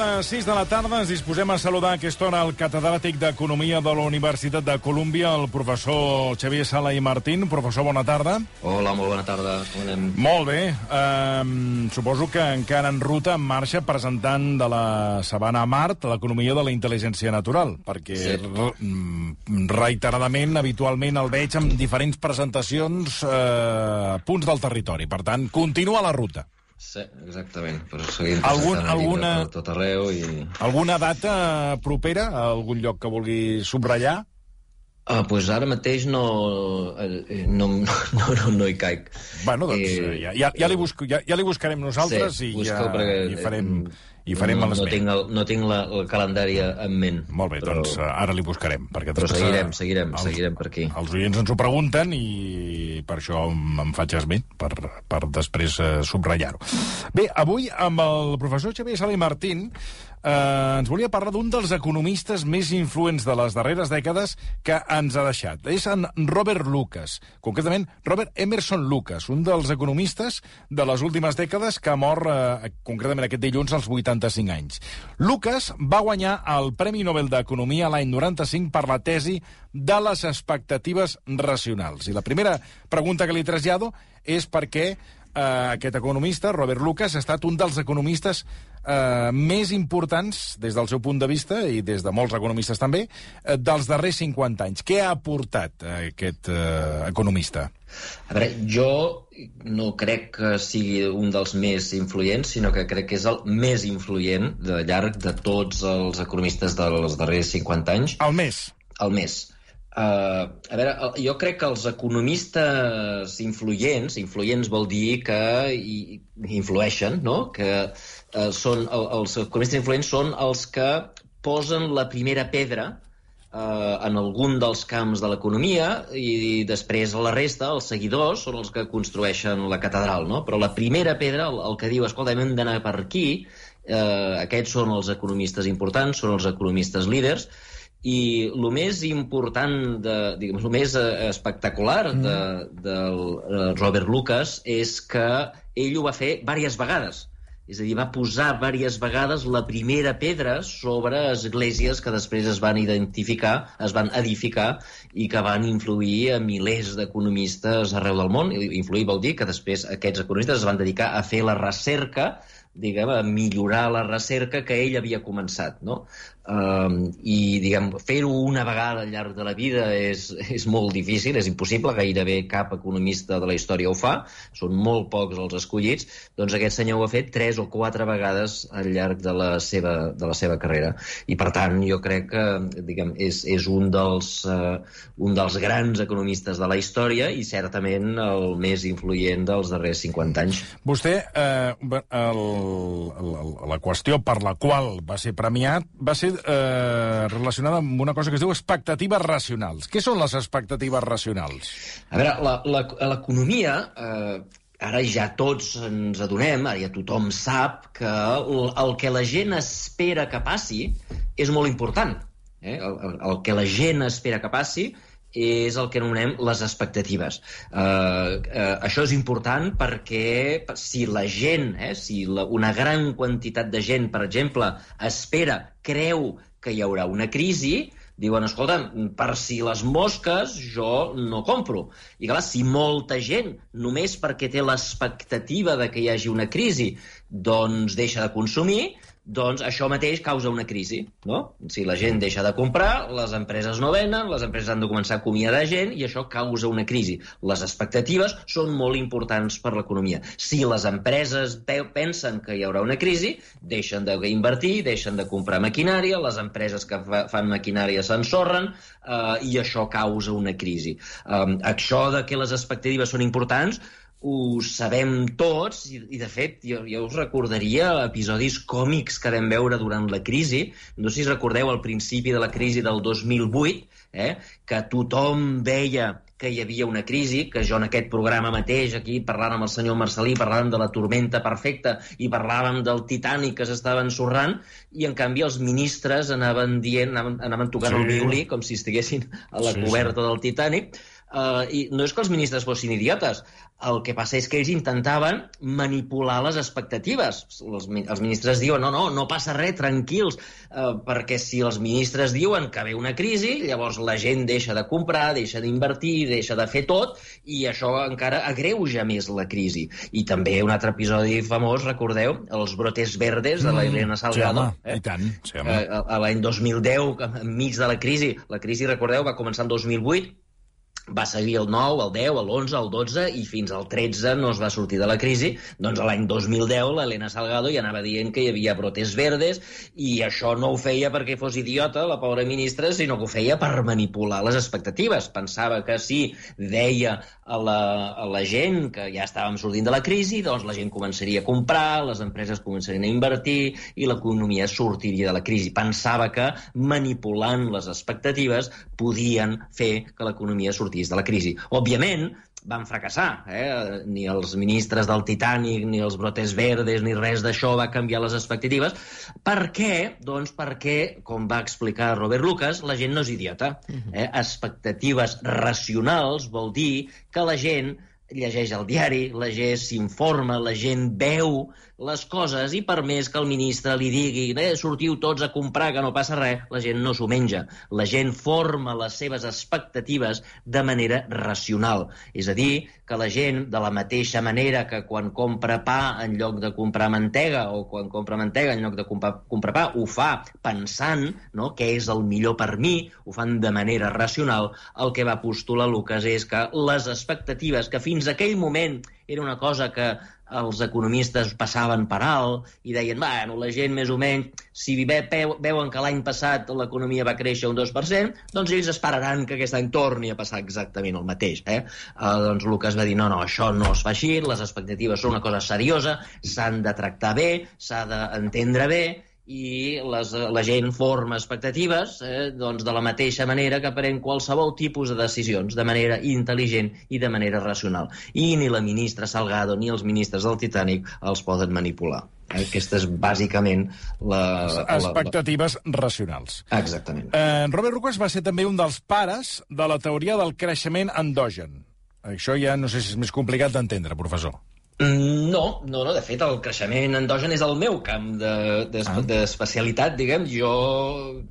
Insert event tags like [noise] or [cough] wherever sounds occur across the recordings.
de 6 de la tarda ens disposem a saludar a aquesta hora el catedràtic d'Economia de la Universitat de Colúmbia, el professor Xavier Sala i Martín. Professor, bona tarda. Hola, molt bona tarda. Com anem? Molt bé. Um, suposo que encara en ruta, en marxa, presentant de la Sabana a Mart l'economia de la intel·ligència natural, perquè sí. reiteradament, habitualment, el veig amb diferents presentacions uh, punts del territori. Per tant, continua la ruta. Sí, exactament. Però seguim Algun, alguna, per tot arreu i... Alguna data propera a algun lloc que vulgui subratllar? Ah, pues ara mateix no, eh, [laughs] no, no, no, no hi caic. Bueno, doncs eh, ja, ja, ja, li busco, ja, ja li buscarem nosaltres sí, i ja perquè, i farem... I farem no, no tinc, el, no tinc la, el calendari en ment. Molt bé, però, doncs ara li buscarem. Perquè però seguirem, seguirem, els, seguirem per aquí. Els oients ens ho pregunten i per això em faig esment, per, per després uh, subratllar-ho. Bé, avui amb el professor Xavier Sala i Martín eh, ens volia parlar d'un dels economistes més influents de les darreres dècades que ens ha deixat. És en Robert Lucas, concretament Robert Emerson Lucas, un dels economistes de les últimes dècades que ha mort eh, concretament aquest dilluns als 85 anys. Lucas va guanyar el Premi Nobel d'Economia l'any 95 per la tesi de les expectatives racionals. I la primera pregunta que li trasllado és per què eh, aquest economista, Robert Lucas, ha estat un dels economistes eh, més importants, des del seu punt de vista, i des de molts economistes també, eh, dels darrers 50 anys. Què ha aportat eh, aquest eh, economista? A veure, jo no crec que sigui un dels més influents, sinó que crec que és el més influent de llarg de tots els economistes dels darrers 50 anys. El més? El més. Uh, a veure, jo crec que els economistes influents, influents vol dir que hi, influeixen, no? que uh, són, el, els economistes influents són els que posen la primera pedra uh, en algun dels camps de l'economia i després la resta, els seguidors, són els que construeixen la catedral, no? Però la primera pedra, el, el que diu, escolta, hem d'anar per aquí, uh, aquests són els economistes importants, són els economistes líders, i el més important, de, diguem, el més eh, espectacular mm. de, del de Robert Lucas és que ell ho va fer diverses vegades. És a dir, va posar diverses vegades la primera pedra sobre esglésies que després es van identificar, es van edificar i que van influir a milers d'economistes arreu del món. Influir vol dir que després aquests economistes es van dedicar a fer la recerca diguem, a millorar la recerca que ell havia començat, no? Um, I, diguem, fer-ho una vegada al llarg de la vida és, és molt difícil, és impossible, gairebé cap economista de la història ho fa, són molt pocs els escollits, doncs aquest senyor ho ha fet tres o quatre vegades al llarg de la seva, de la seva carrera. I, per tant, jo crec que, diguem, és, és un, dels, uh, un dels grans economistes de la història i, certament, el més influent dels darrers 50 anys. Vostè, eh, el, el, la qüestió per la qual va ser premiat va ser eh, relacionada amb una cosa que es diu expectatives racionals. Què són les expectatives racionals? A veure, l'economia... Eh, ara ja tots ens adonem, ara ja tothom sap que el, el que la gent espera que passi és molt important. Eh? El, el, el que la gent espera que passi és el que anomenem les expectatives. Uh, uh, això és important perquè si la gent, eh, si la, una gran quantitat de gent, per exemple, espera, creu que hi haurà una crisi, diuen, escolta, per si les mosques jo no compro. I clar, si molta gent, només perquè té l'expectativa de que hi hagi una crisi, doncs deixa de consumir, doncs això mateix causa una crisi, no? Si la gent deixa de comprar, les empreses no venen, les empreses han de començar a acomiadar gent i això causa una crisi. Les expectatives són molt importants per l'economia. Si les empreses pensen que hi haurà una crisi, deixen d'invertir, deixen de comprar maquinària, les empreses que fa fan maquinària s'ensorren eh, i això causa una crisi. Eh, això de que les expectatives són importants ho sabem tots, i, i de fet jo, jo us recordaria episodis còmics que vam veure durant la crisi, no sé si recordeu al principi de la crisi del 2008, eh, que tothom veia que hi havia una crisi, que jo en aquest programa mateix, aquí parlant amb el senyor Marcelí, parlàvem de la tormenta perfecta i parlàvem del Titanic que s'estava ensorrant, i en canvi els ministres anaven dient, anaven, anaven tocant sí. el violí com si estiguessin a la sí, coberta sí. del Titanic, Uh, I no és que els ministres fossin idiotes, el que passa és que ells intentaven manipular les expectatives. Els, els ministres diuen, no, no, no passa res, tranquils, eh, perquè si els ministres diuen que ve una crisi, llavors la gent deixa de comprar, deixa d'invertir, deixa de fer tot, i això encara agreuja més la crisi. I també un altre episodi famós, recordeu, els brotes verdes de la mm, Elena Salgado. Sí, home, eh? i tant. Sí, home. Eh, a l'any 2010, enmig de la crisi, la crisi, recordeu, va començar en 2008, va seguir el 9, el 10, l'11, el 12 i fins al 13 no es va sortir de la crisi. Doncs l'any 2010 l'Helena Salgado ja anava dient que hi havia brotes verdes i això no ho feia perquè fos idiota, la pobra ministra, sinó que ho feia per manipular les expectatives. Pensava que si deia a la, a la gent que ja estàvem sortint de la crisi, doncs la gent començaria a comprar, les empreses començarien a invertir i l'economia sortiria de la crisi. Pensava que manipulant les expectatives podien fer que l'economia sortís de la crisi. Òbviament, van fracassar. Eh? Ni els ministres del Titanic, ni els brotes verdes, ni res d'això va canviar les expectatives. Per què? Doncs perquè, com va explicar Robert Lucas, la gent no és idiota. Mhm. Eh? Expectatives racionals vol dir que la gent llegeix el diari, la gent s'informa, la gent veu les coses i per més que el ministre li digui eh, sortiu tots a comprar que no passa res, la gent no s'ho menja. La gent forma les seves expectatives de manera racional. És a dir, que la gent, de la mateixa manera que quan compra pa en lloc de comprar mantega o quan compra mantega en lloc de comprar, comprar pa, ho fa pensant no, què és el millor per mi, ho fan de manera racional, el que va postular Lucas és que les expectatives, que fins aquell moment era una cosa que els economistes passaven per alt i deien, bueno, la gent més o menys, si ve, veuen que l'any passat l'economia va créixer un 2%, doncs ells esperaran que aquest any torni a passar exactament el mateix. Eh? Uh, doncs Lucas va dir, no, no, això no es fa així, les expectatives són una cosa seriosa, s'han de tractar bé, s'ha d'entendre bé, i les, la gent forma expectatives eh, doncs de la mateixa manera que pren qualsevol tipus de decisions, de manera intel·ligent i de manera racional. I ni la ministra Salgado ni els ministres del Titanic els poden manipular. Eh, aquesta és bàsicament la... Expectatives la, la... racionals. Exactament. Eh, Robert Lucas va ser també un dels pares de la teoria del creixement endogen. Això ja no sé si és més complicat d'entendre, professor. Mm, no, no, no. De fet, el creixement endogen és el meu camp d'especialitat, de, de, ah. diguem. Jo,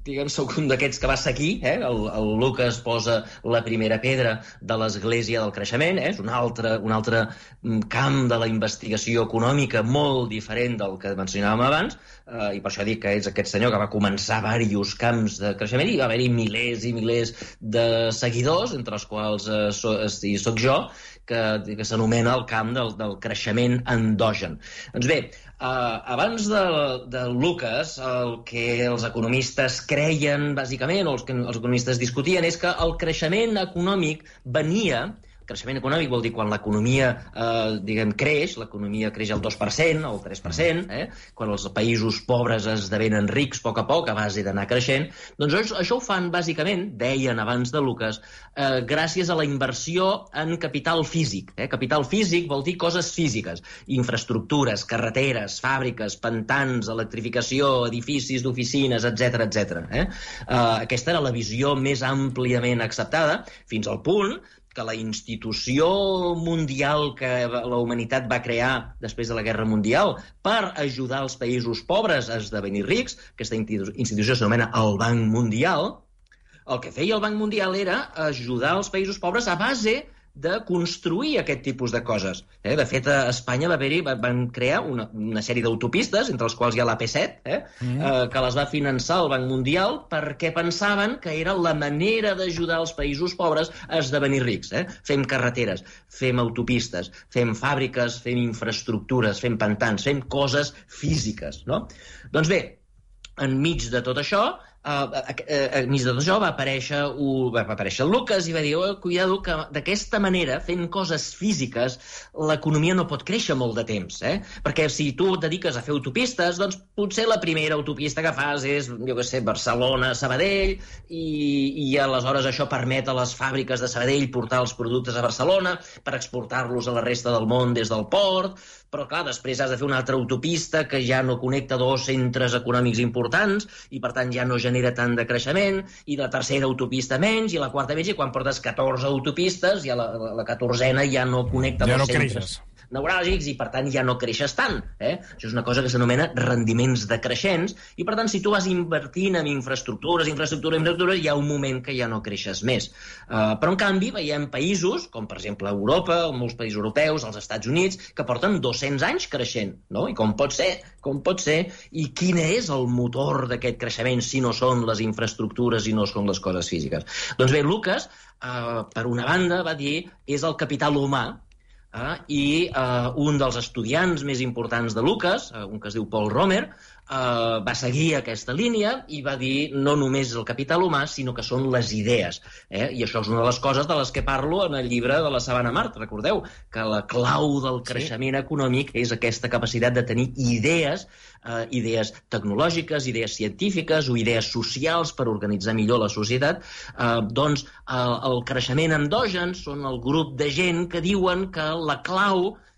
diguem, sóc un d'aquests que va seguir, eh? El, el Lucas posa la primera pedra de l'església del creixement, eh? és un altre, un altre mm, camp de la investigació econòmica molt diferent del que mencionàvem abans, eh, i per això dic que és aquest senyor que va començar diversos camps de creixement i va haver-hi milers i milers de seguidors, entre els quals eh, so, hi soc jo, que, que s'anomena el camp del, del creixement endogen. Doncs bé, Uh, abans de, de Lucas, el que els economistes creien, bàsicament, o els que els economistes discutien, és que el creixement econòmic venia creixement econòmic vol dir quan l'economia, eh, diguem, creix, l'economia creix al 2%, al 3%, eh? quan els països pobres esdevenen rics a poc a poc a base d'anar creixent, doncs això, això ho fan bàsicament, deien abans de Lucas, eh, gràcies a la inversió en capital físic. Eh? Capital físic vol dir coses físiques, infraestructures, carreteres, fàbriques, pantans, electrificació, edificis d'oficines, etc etc. Eh? Eh, aquesta era la visió més àmpliament acceptada, fins al punt que la institució mundial que la humanitat va crear després de la Guerra Mundial per ajudar els països pobres a esdevenir rics, aquesta institució s'anomena el Banc Mundial, el que feia el Banc Mundial era ajudar els països pobres a base de construir aquest tipus de coses. Eh? De fet, a Espanya va haver-hi, van crear una, una sèrie d'autopistes, entre les quals hi ha l'AP7, eh? Mm. eh, que les va finançar el Banc Mundial perquè pensaven que era la manera d'ajudar els països pobres a esdevenir rics. Eh? Fem carreteres, fem autopistes, fem fàbriques, fem infraestructures, fem pantans, fem coses físiques. No? Doncs bé, enmig de tot això, De tot això va aparèixer, uh, va aparèixer el Lucas i va dir, oh, cuidado, que d'aquesta manera, fent coses físiques, l'economia no pot créixer molt de temps, eh? Perquè si tu et dediques a fer autopistes, doncs potser la primera autopista que fas és, jo què sé, Barcelona-Sabadell, i, i aleshores això permet a les fàbriques de Sabadell portar els productes a Barcelona per exportar-los a la resta del món des del port, però clar, després has de fer una altra autopista que ja no connecta dos centres econòmics importants i per tant ja no genera tant de creixement, i la tercera autopista menys, i la quarta menys, i quan portes 14 autopistes, ja la, la, la 14a ja no connecta ja dos no centres. creixes neuràlgics i, per tant, ja no creixes tant. Eh? Això és una cosa que s'anomena rendiments decreixents i, per tant, si tu vas invertint en infraestructures, infraestructures, infraestructures, hi ha un moment que ja no creixes més. Uh, però, en canvi, veiem països, com per exemple Europa, o molts països europeus, els Estats Units, que porten 200 anys creixent, no? I com pot ser? Com pot ser? I quin és el motor d'aquest creixement si no són les infraestructures i no són les coses físiques? Doncs bé, Lucas, uh, per una banda, va dir, és el capital humà, eh, i eh, un dels estudiants més importants de Lucas, eh, un que es diu Paul Romer, eh, va seguir aquesta línia i va dir no només el capital humà, sinó que són les idees. Eh? I això és una de les coses de les que parlo en el llibre de la Sabana Mart. Recordeu que la clau del creixement sí. econòmic és aquesta capacitat de tenir idees, eh, idees tecnològiques, idees científiques o idees socials per organitzar millor la societat. Eh, doncs el, el creixement endogen són el grup de gent que diuen que la clau eh,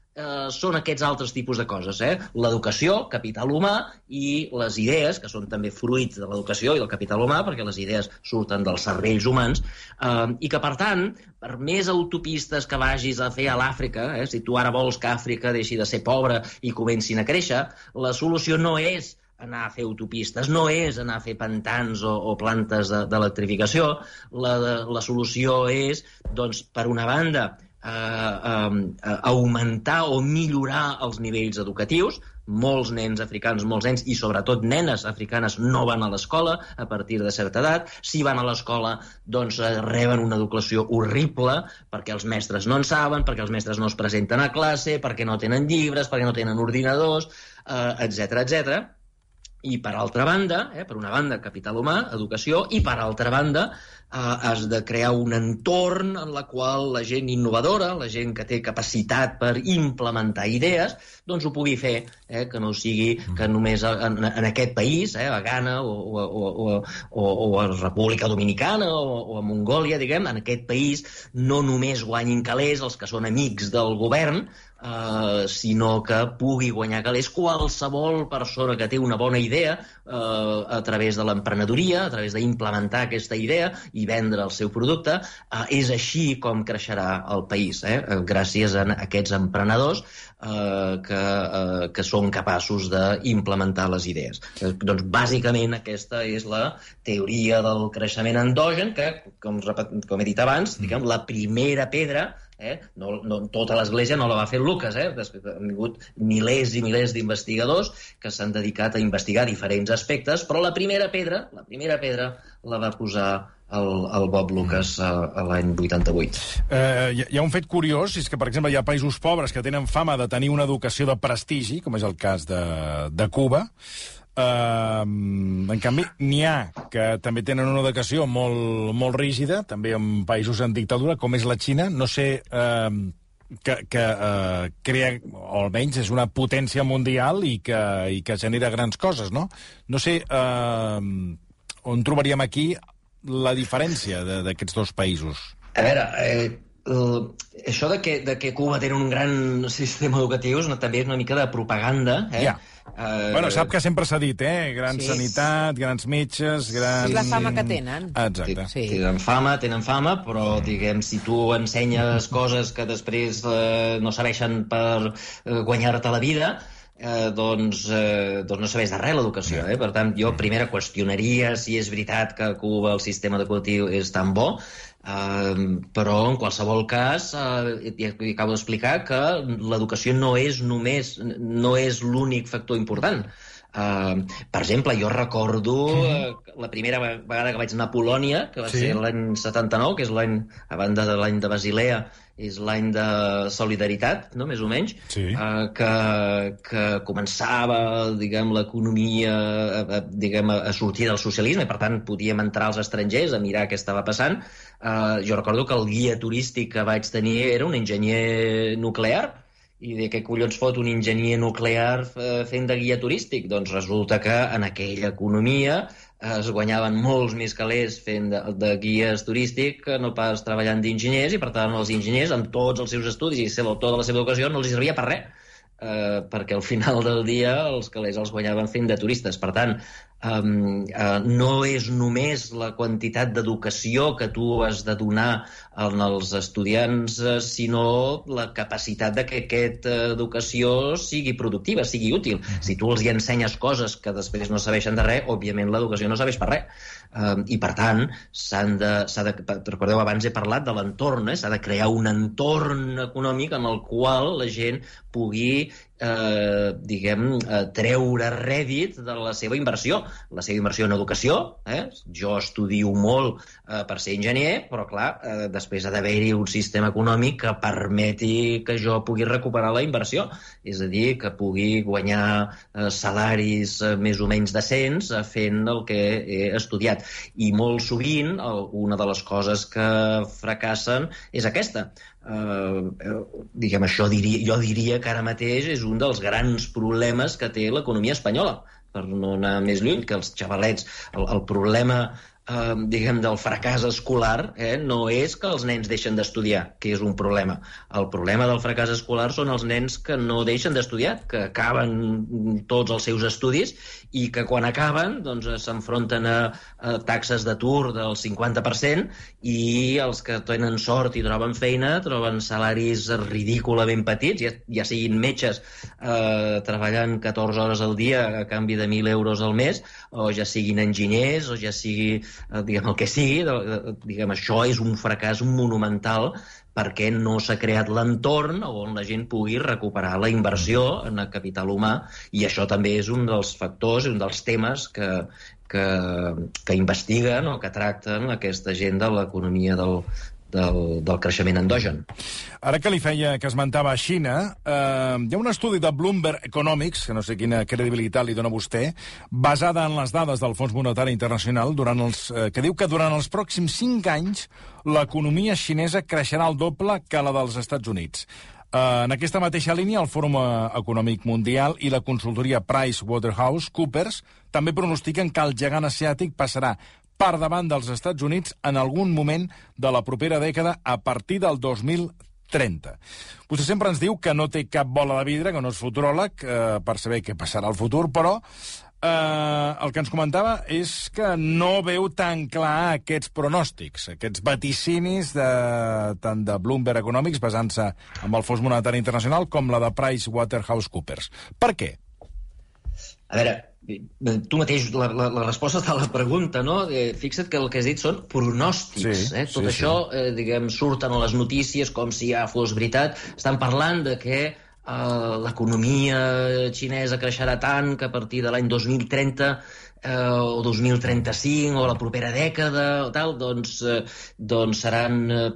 són aquests altres tipus de coses. Eh? L'educació, capital humà, i les idees, que són també fruits de l'educació i del capital humà, perquè les idees surten dels cervells humans, eh, i que, per tant, per més autopistes que vagis a fer a l'Àfrica, eh, si tu ara vols que Àfrica deixi de ser pobra i comencin a créixer, la solució no és anar a fer autopistes, no és anar a fer pantans o, o plantes d'electrificació. La, la solució és, doncs, per una banda, eh, eh, augmentar o millorar els nivells educatius. Molts nens africans, molts nens i sobretot nenes africanes no van a l'escola a partir de certa edat. Si van a l'escola, doncs eh, reben una educació horrible perquè els mestres no en saben, perquè els mestres no es presenten a classe, perquè no tenen llibres, perquè no tenen ordinadors, etc eh, etc. I per altra banda, eh, per una banda, capital humà, educació, i per altra banda, has de crear un entorn en la qual la gent innovadora, la gent que té capacitat per implementar idees, doncs ho pugui fer, eh, que no sigui que només en, en aquest país, eh, a Ghana o, o, o, o, o a República Dominicana o, o a Mongòlia, diguem, en aquest país no només guanyin calés els que són amics del govern, Uh, sinó que pugui guanyar calés qualsevol persona que té una bona idea uh, a través de l'emprenedoria, a través d'implementar aquesta idea i vendre el seu producte. Uh, és així com creixerà el país, eh? gràcies a aquests emprenedors uh, que, uh, que són capaços d'implementar les idees. Uh, doncs, bàsicament, aquesta és la teoria del creixement endogen, que, com, com he dit abans, diguem, la primera pedra Eh? No, no, tota l'Església no la va fer Lucas, eh? han vingut milers i milers d'investigadors que s'han dedicat a investigar diferents aspectes, però la primera pedra, la primera pedra la va posar el, el Bob Lucas a, a l'any 88. Eh, hi, hi ha un fet curiós, és que, per exemple, hi ha països pobres que tenen fama de tenir una educació de prestigi, com és el cas de, de Cuba, Uh, en canvi, n'hi ha que també tenen una educació molt, molt rígida, també en països en dictadura, com és la Xina. No sé uh, que, que uh, crea, o almenys és una potència mundial i que, i que genera grans coses, no? No sé uh, on trobaríem aquí la diferència d'aquests dos països. A veure, eh, Uh, això de que, de que Cuba té un gran sistema educatiu és una, també és una mica de propaganda, eh? Ja. Uh, bueno, sap que sempre s'ha dit, eh? Gran sí. sanitat, grans metges, grans... És la fama que tenen. Exacte. Sí. Tenen fama, tenen fama, però, diguem, si tu ensenyes [laughs] coses que després eh, no serveixen per eh, guanyar-te la vida, eh, doncs, eh, doncs no sabés de res l'educació. Eh? Per tant, jo primera qüestionaria si és veritat que a Cuba el sistema educatiu és tan bo, Uh, però en qualsevol cas uh, ja acabo d'explicar que l'educació no és només no és l'únic factor important Uh, per exemple, jo recordo uh, la primera vegada que vaig anar a Polònia, que va sí. ser l'any 79, que és l'any, a banda de l'any de Basilea, és l'any de solidaritat, no? més o menys, sí. uh, que, que començava, diguem, l'economia a, diguem, a sortir del socialisme, i per tant podíem entrar als estrangers a mirar què estava passant. Uh, jo recordo que el guia turístic que vaig tenir era un enginyer nuclear, i de què collons fot un enginyer nuclear eh, fent de guia turístic? Doncs resulta que en aquella economia es guanyaven molts més calés fent de, de guies turístic que no pas treballant d'enginyers i per tant els enginyers amb tots els seus estudis i tota la seva educació no els servia per res eh, perquè al final del dia els calés els guanyaven fent de turistes. Per tant, um, uh, no és només la quantitat d'educació que tu has de donar als estudiants, uh, sinó la capacitat de que aquesta educació sigui productiva, sigui útil. Si tu els hi ensenyes coses que després no serveixen de res, òbviament l'educació no serveix per res. Um, I, per tant, s'han de, de... Recordeu, abans he parlat de l'entorn, eh? s'ha de crear un entorn econòmic en el qual la gent pugui eh, diguem, eh, treure rèdit de la seva inversió. La seva inversió en educació, eh? jo estudio molt eh, per ser enginyer, però clar, eh, després ha d'haver-hi un sistema econòmic que permeti que jo pugui recuperar la inversió, és a dir, que pugui guanyar eh, salaris eh, més o menys decents eh, fent el que he estudiat. I molt sovint, el, una de les coses que fracassen és aquesta, eh, diguem, això diria, jo diria que ara mateix és un dels grans problemes que té l'economia espanyola per no anar més lluny, que els xavalets, el, el problema eh, diguem, del fracàs escolar eh, no és que els nens deixen d'estudiar, que és un problema. El problema del fracàs escolar són els nens que no deixen d'estudiar, que acaben tots els seus estudis i que quan acaben doncs, s'enfronten a, a taxes d'atur del 50% i els que tenen sort i troben feina troben salaris ridículament petits, ja, ja siguin metges eh, treballant 14 hores al dia a canvi de 1.000 euros al mes, o ja siguin enginyers, o ja sigui eh, diguem, el que sigui, diguem, això és un fracàs monumental perquè no s'ha creat l'entorn on la gent pugui recuperar la inversió en el capital humà i això també és un dels factors, un dels temes que, que, que investiguen o que tracten aquesta gent de l'economia del, del, del creixement endogen. Ara que li feia, que esmentava a Xina, eh, hi ha un estudi de Bloomberg Economics, que no sé quina credibilitat li dona vostè, basada en les dades del Fons Monetari Internacional, durant els, eh, que diu que durant els pròxims cinc anys l'economia xinesa creixerà el doble que la dels Estats Units. Uh, en aquesta mateixa línia, el Fòrum Econòmic Mundial i la consultoria Price Waterhouse Coopers també pronostiquen que el gegant asiàtic passarà per davant dels Estats Units en algun moment de la propera dècada a partir del 2030. Vostè sempre ens diu que no té cap bola de vidre, que no és futuròleg, eh, per saber què passarà al futur, però eh, el que ens comentava és que no veu tan clar aquests pronòstics, aquests vaticinis de, tant de Bloomberg Economics, basant-se en el Fons Monetari Internacional, com la de Price Waterhouse Coopers. Per què? A veure, tu mateix, la, la, la resposta està a la pregunta, no? Eh, fixa't que el que has dit són pronòstics. Sí, eh? Tot sí, això, sí. eh, diguem, surten a les notícies com si ja fos veritat. Estan parlant de que eh, l'economia xinesa creixerà tant que a partir de l'any 2030 eh, o 2035 o la propera dècada o tal, doncs, eh, doncs seran, eh,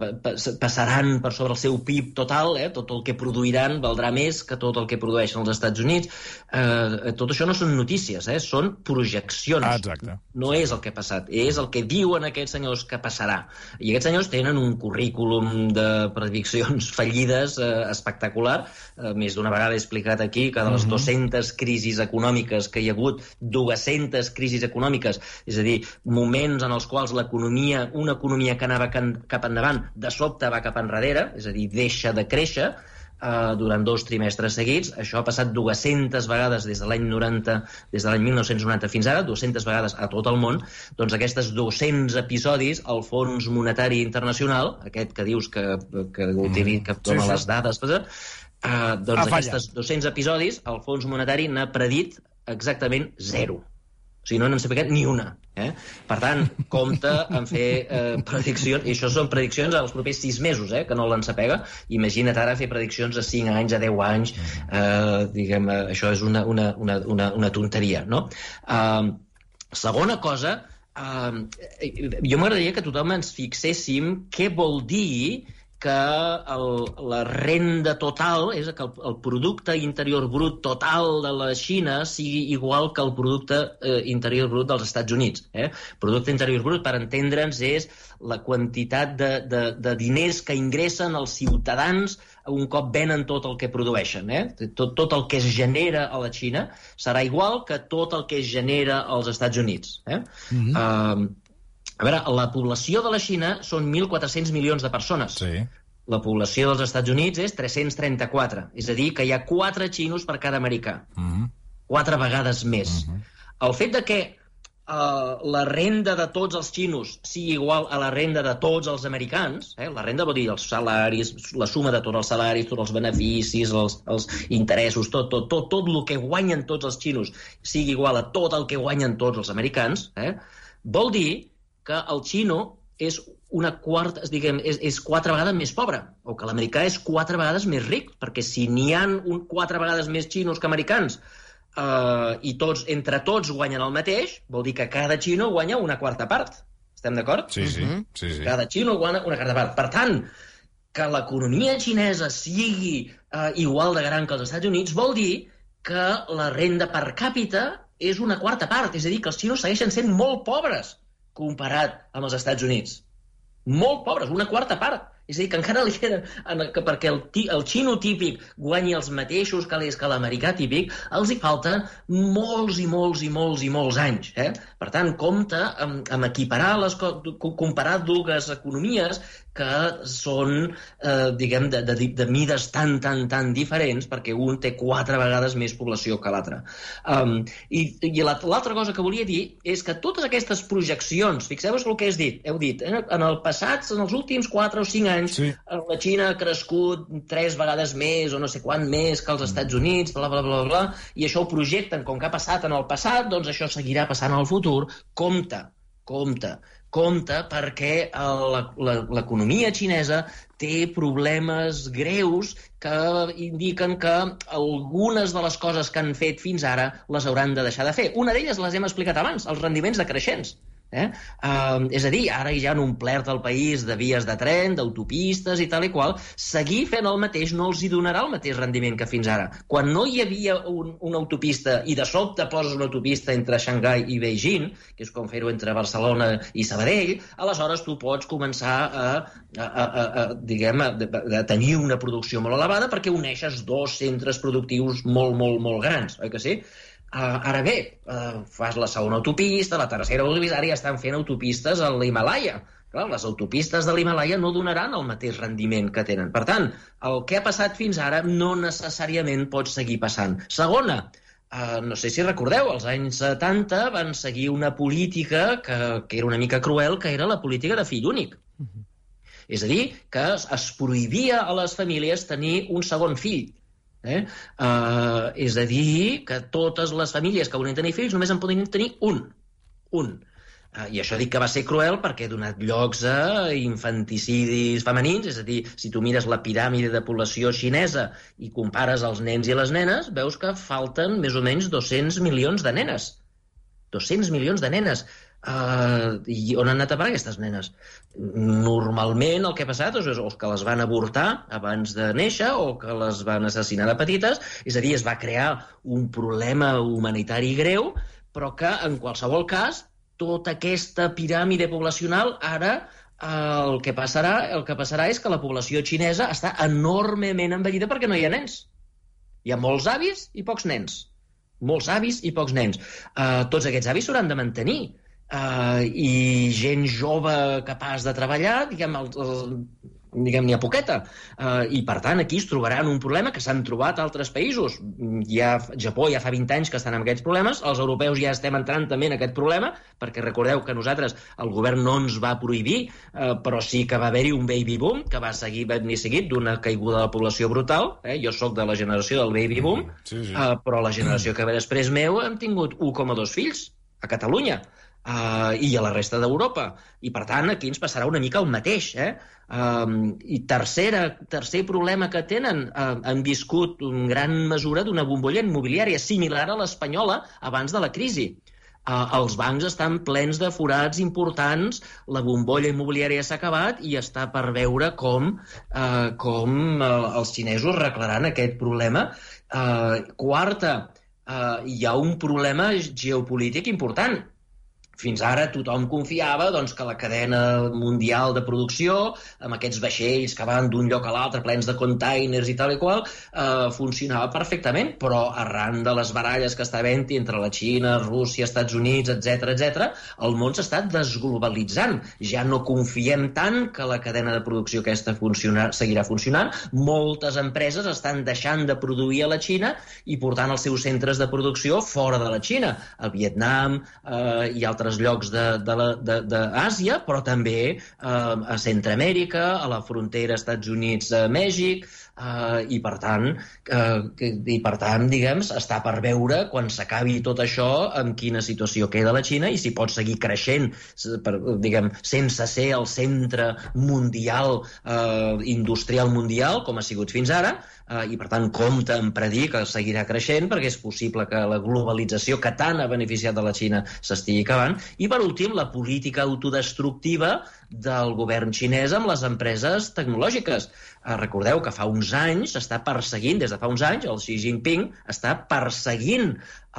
passaran per sobre el seu PIB total, eh, tot el que produiran valdrà més que tot el que produeixen els Estats Units. Eh, tot això no són notícies, eh, són projeccions. Ah, exacte. No és el que ha passat, és el que diuen aquests senyors que passarà. I aquests senyors tenen un currículum de prediccions [laughs] fallides eh, espectacular. Eh, més d'una vegada he explicat aquí que de les 200 mhm. crisis econòmiques que hi ha hagut, 200 crisis econòmiques, és a dir, moments en els quals l'economia, una economia que anava cap endavant, de sobte va cap enrere, és a dir, deixa de créixer, eh, durant dos trimestres seguits. Això ha passat 200 vegades des de l'any 90, des de l'any 1990 fins ara, 200 vegades a tot el món. Doncs aquests 200 episodis, el Fons Monetari Internacional, aquest que dius que, que, utilitza, que dona sí, sí. les dades, eh, doncs aquests 200 episodis, el Fons Monetari n'ha predit exactament zero. O sigui, no n'hem sabut ni una. Eh? Per tant, compta en fer eh, prediccions, i això són prediccions als propers sis mesos, eh, que no l'han sapega. Imagina't ara fer prediccions a 5 anys, a 10 anys, eh, diguem, eh, això és una, una, una, una, una tonteria, no? Eh, segona cosa, eh, jo m'agradaria que tothom ens fixéssim què vol dir que el, la renda total, és que el, el producte interior brut total de la Xina sigui igual que el producte eh, interior brut dels Estats Units. Eh? Producte interior brut, per entendre'ns, és la quantitat de, de, de diners que ingressen els ciutadans un cop venen tot el que produeixen. Eh? Tot, tot el que es genera a la Xina serà igual que tot el que es genera als Estats Units. Eh? Mm -hmm. uh, a veure, la població de la Xina són 1.400 milions de persones. Sí. La població dels Estats Units és 334, és a dir, que hi ha 4 xinos per cada americà. Uh -huh. 4 vegades més. Uh -huh. El fet de que uh, la renda de tots els xinos sigui igual a la renda de tots els americans, eh? la renda vol dir els salaris, la suma de tots els salaris, tots els beneficis, els, els interessos, tot, tot, tot, tot el que guanyen tots els xinos sigui igual a tot el que guanyen tots els americans, eh? vol dir que el xino és una quarta, diguem, és, és quatre vegades més pobre, o que l'americà és quatre vegades més ric, perquè si n'hi han un, quatre vegades més xinos que americans eh, i tots, entre tots guanyen el mateix, vol dir que cada xino guanya una quarta part. Estem d'acord? Sí, sí, sí, sí. Cada xino guanya una quarta part. Per tant, que l'economia xinesa sigui eh, igual de gran que els Estats Units vol dir que la renda per càpita és una quarta part, és a dir, que els xinos segueixen sent molt pobres comparat amb els Estats Units molt pobres, una quarta part. És a dir, que encara li queda, que perquè el, el xino típic guanyi els mateixos calés que l'americà típic, els hi falten molts i molts i molts i molts anys. Eh? Per tant, compte amb, amb equiparar les comparar dues economies que són, eh, diguem, de, de, de mides tan, tan, tan diferents, perquè un té quatre vegades més població que l'altre. Um, I i l'altra cosa que volia dir és que totes aquestes projeccions, fixeu-vos el que has dit, heu dit, en el passat, en els últims 4 o 5 anys, sí. Eh, la Xina ha crescut tres vegades més o no sé quant més que els Estats Units, bla, bla, bla, bla, i això ho projecten com que ha passat en el passat, doncs això seguirà passant en el futur. Compte, compte, compte perquè l'economia xinesa té problemes greus que indiquen que algunes de les coses que han fet fins ara les hauran de deixar de fer. Una d'elles les hem explicat abans, els rendiments decreixents. Eh? Uh, és a dir, ara hi ha un omplert al país de vies de tren, d'autopistes i tal i qual. Seguir fent el mateix no els hi donarà el mateix rendiment que fins ara. Quan no hi havia un, una autopista i de sobte poses una autopista entre Xangai i Beijing, que és com fer-ho entre Barcelona i Sabadell, aleshores tu pots començar a, a, a, a, a diguem, a, a tenir una producció molt elevada perquè uneixes dos centres productius molt, molt, molt grans, oi que sí? Uh, ara bé, uh, fas la segona autopista, la tercera autopista, ara ja estan fent autopistes a l'Himalaya. Clar, les autopistes de l'Himalaya no donaran el mateix rendiment que tenen. Per tant, el que ha passat fins ara no necessàriament pot seguir passant. Segona, uh, no sé si recordeu, als anys 70 van seguir una política que, que era una mica cruel, que era la política de fill únic. Uh -huh. És a dir, que es, es prohibia a les famílies tenir un segon fill. Eh? Uh, és a dir, que totes les famílies que volien tenir fills només en podien tenir un. Un. Uh, I això dic que va ser cruel perquè ha donat llocs a infanticidis femenins, és a dir, si tu mires la piràmide de població xinesa i compares els nens i les nenes, veus que falten més o menys 200 milions de nenes. 200 milions de nenes. Uh, I on han anat a parar aquestes nenes? Normalment el que ha passat és, és que les van avortar abans de néixer o que les van assassinar de petites, és a dir, es va crear un problema humanitari greu, però que en qualsevol cas tota aquesta piràmide poblacional ara el que passarà el que passarà és que la població xinesa està enormement envellida perquè no hi ha nens. Hi ha molts avis i pocs nens. Molts avis i pocs nens. Uh, tots aquests avis s'hauran de mantenir uh, i gent jove capaç de treballar, diguem, el, el, diguem, n'hi ha poqueta. Uh, I, per tant, aquí es trobaran un problema que s'han trobat altres països. Ja, Japó ja fa 20 anys que estan amb aquests problemes, els europeus ja estem entrant també en aquest problema, perquè recordeu que nosaltres, el govern no ens va prohibir, uh, però sí que va haver-hi un baby boom, que va seguir ben ni seguit d'una caiguda de la població brutal. Eh? Jo sóc de la generació del baby boom, sí, sí. Uh, però la generació que ve després meu hem tingut 1,2 fills a Catalunya uh, i a la resta d'Europa. I, per tant, aquí ens passarà una mica el mateix. Eh? Um, I tercera, tercer problema que tenen, uh, han viscut en gran mesura d'una bombolla immobiliària similar a l'espanyola abans de la crisi. Uh, els bancs estan plens de forats importants, la bombolla immobiliària s'ha acabat i està per veure com, uh, com uh, els xinesos arreglaran aquest problema. Uh, quarta, uh, hi ha un problema geopolític important fins ara tothom confiava doncs, que la cadena mundial de producció, amb aquests vaixells que van d'un lloc a l'altre plens de containers i tal i qual, eh, funcionava perfectament, però arran de les baralles que està havent entre la Xina, Rússia, Estats Units, etc etc, el món s'està desglobalitzant. Ja no confiem tant que la cadena de producció aquesta funciona, seguirà funcionant. Moltes empreses estan deixant de produir a la Xina i portant els seus centres de producció fora de la Xina, a Vietnam eh, i altres altres llocs d'Àsia, però també eh, a Centroamèrica, a la frontera Estats Units-Mèxic, eh, i per tant, eh, i per tant diguem, està per veure quan s'acabi tot això en quina situació queda la Xina i si pot seguir creixent per, diguem, sense ser el centre mundial, eh, industrial mundial, com ha sigut fins ara, eh, i per tant compta en predir que seguirà creixent perquè és possible que la globalització que tant ha beneficiat de la Xina s'estigui acabant. I per últim la política autodestructiva del govern xinès amb les empreses tecnològiques. Eh, recordeu que fa uns anys està perseguint, des de fa uns anys, el Xi Jinping està perseguint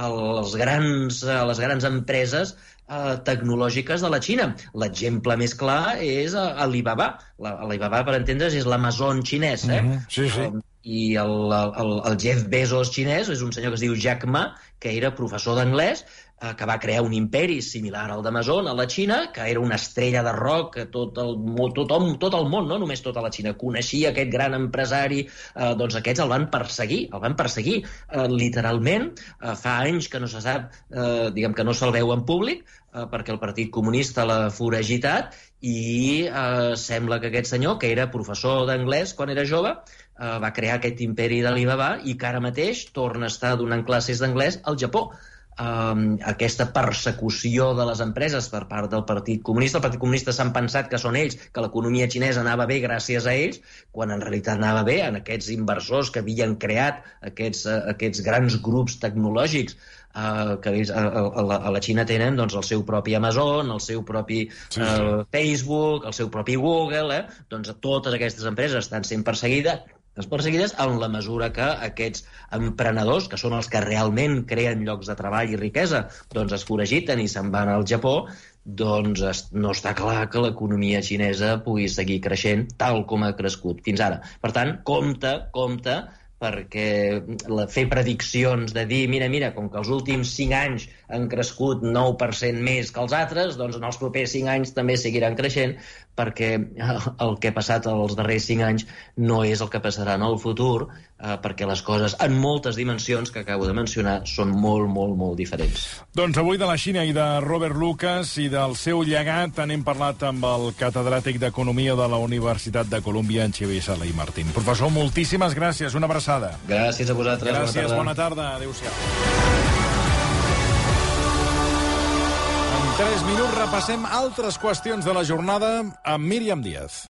els grans, eh, les grans empreses eh, tecnològiques de la Xina. L'exemple més clar és eh, Alibaba. Alibaba, per entendre's, és l'Amazon xinès. Eh? Mm -hmm. Sí, sí. Um, I el, el, el Jeff Bezos xinès és un senyor que es diu Jack Ma, que era professor d'anglès, que va crear un imperi similar al d'Amazon a la Xina, que era una estrella de rock que tot el, tothom, tot el món, no només tota la Xina, coneixia aquest gran empresari, eh, doncs aquests el van perseguir, el van perseguir eh, literalment, eh, fa anys que no se sap, eh, diguem que no se'l veu en públic, eh, perquè el Partit Comunista l'ha foragitat i eh, sembla que aquest senyor, que era professor d'anglès quan era jove, eh, va crear aquest imperi d'Alibaba i que ara mateix torna a estar donant classes d'anglès al Japó um, aquesta persecució de les empreses per part del Partit Comunista. El Partit Comunista s'han pensat que són ells, que l'economia xinesa anava bé gràcies a ells, quan en realitat anava bé en aquests inversors que havien creat aquests, uh, aquests grans grups tecnològics uh, que ells, a, a, la, a la Xina tenen doncs, el seu propi Amazon, el seu propi sí, sí. Uh, Facebook, el seu propi Google, eh? doncs totes aquestes empreses estan sent perseguides les perseguides en la mesura que aquests emprenedors, que són els que realment creen llocs de treball i riquesa, doncs es foragiten i se'n van al Japó, doncs no està clar que l'economia xinesa pugui seguir creixent tal com ha crescut fins ara. Per tant, compte, compte, perquè la, fer prediccions de dir, mira, mira, com que els últims 5 anys han crescut 9% més que els altres, doncs en els propers 5 anys també seguiran creixent, perquè el que ha passat els darrers 5 anys no és el que passarà en el futur, eh, perquè les coses, en moltes dimensions que acabo de mencionar, són molt, molt, molt diferents. Doncs avui de la Xina i de Robert Lucas i del seu llegat n'hem parlat amb el catedràtic d'Economia de la Universitat de Colúmbia, en Xavier Sala i Martín. Professor, moltíssimes gràcies, una abraçada. Gràcies a vosaltres. Gràcies, bona tarda. Bona tarda. Adéu-siau. 3 minuts repassem altres qüestions de la jornada amb Míriam Díaz.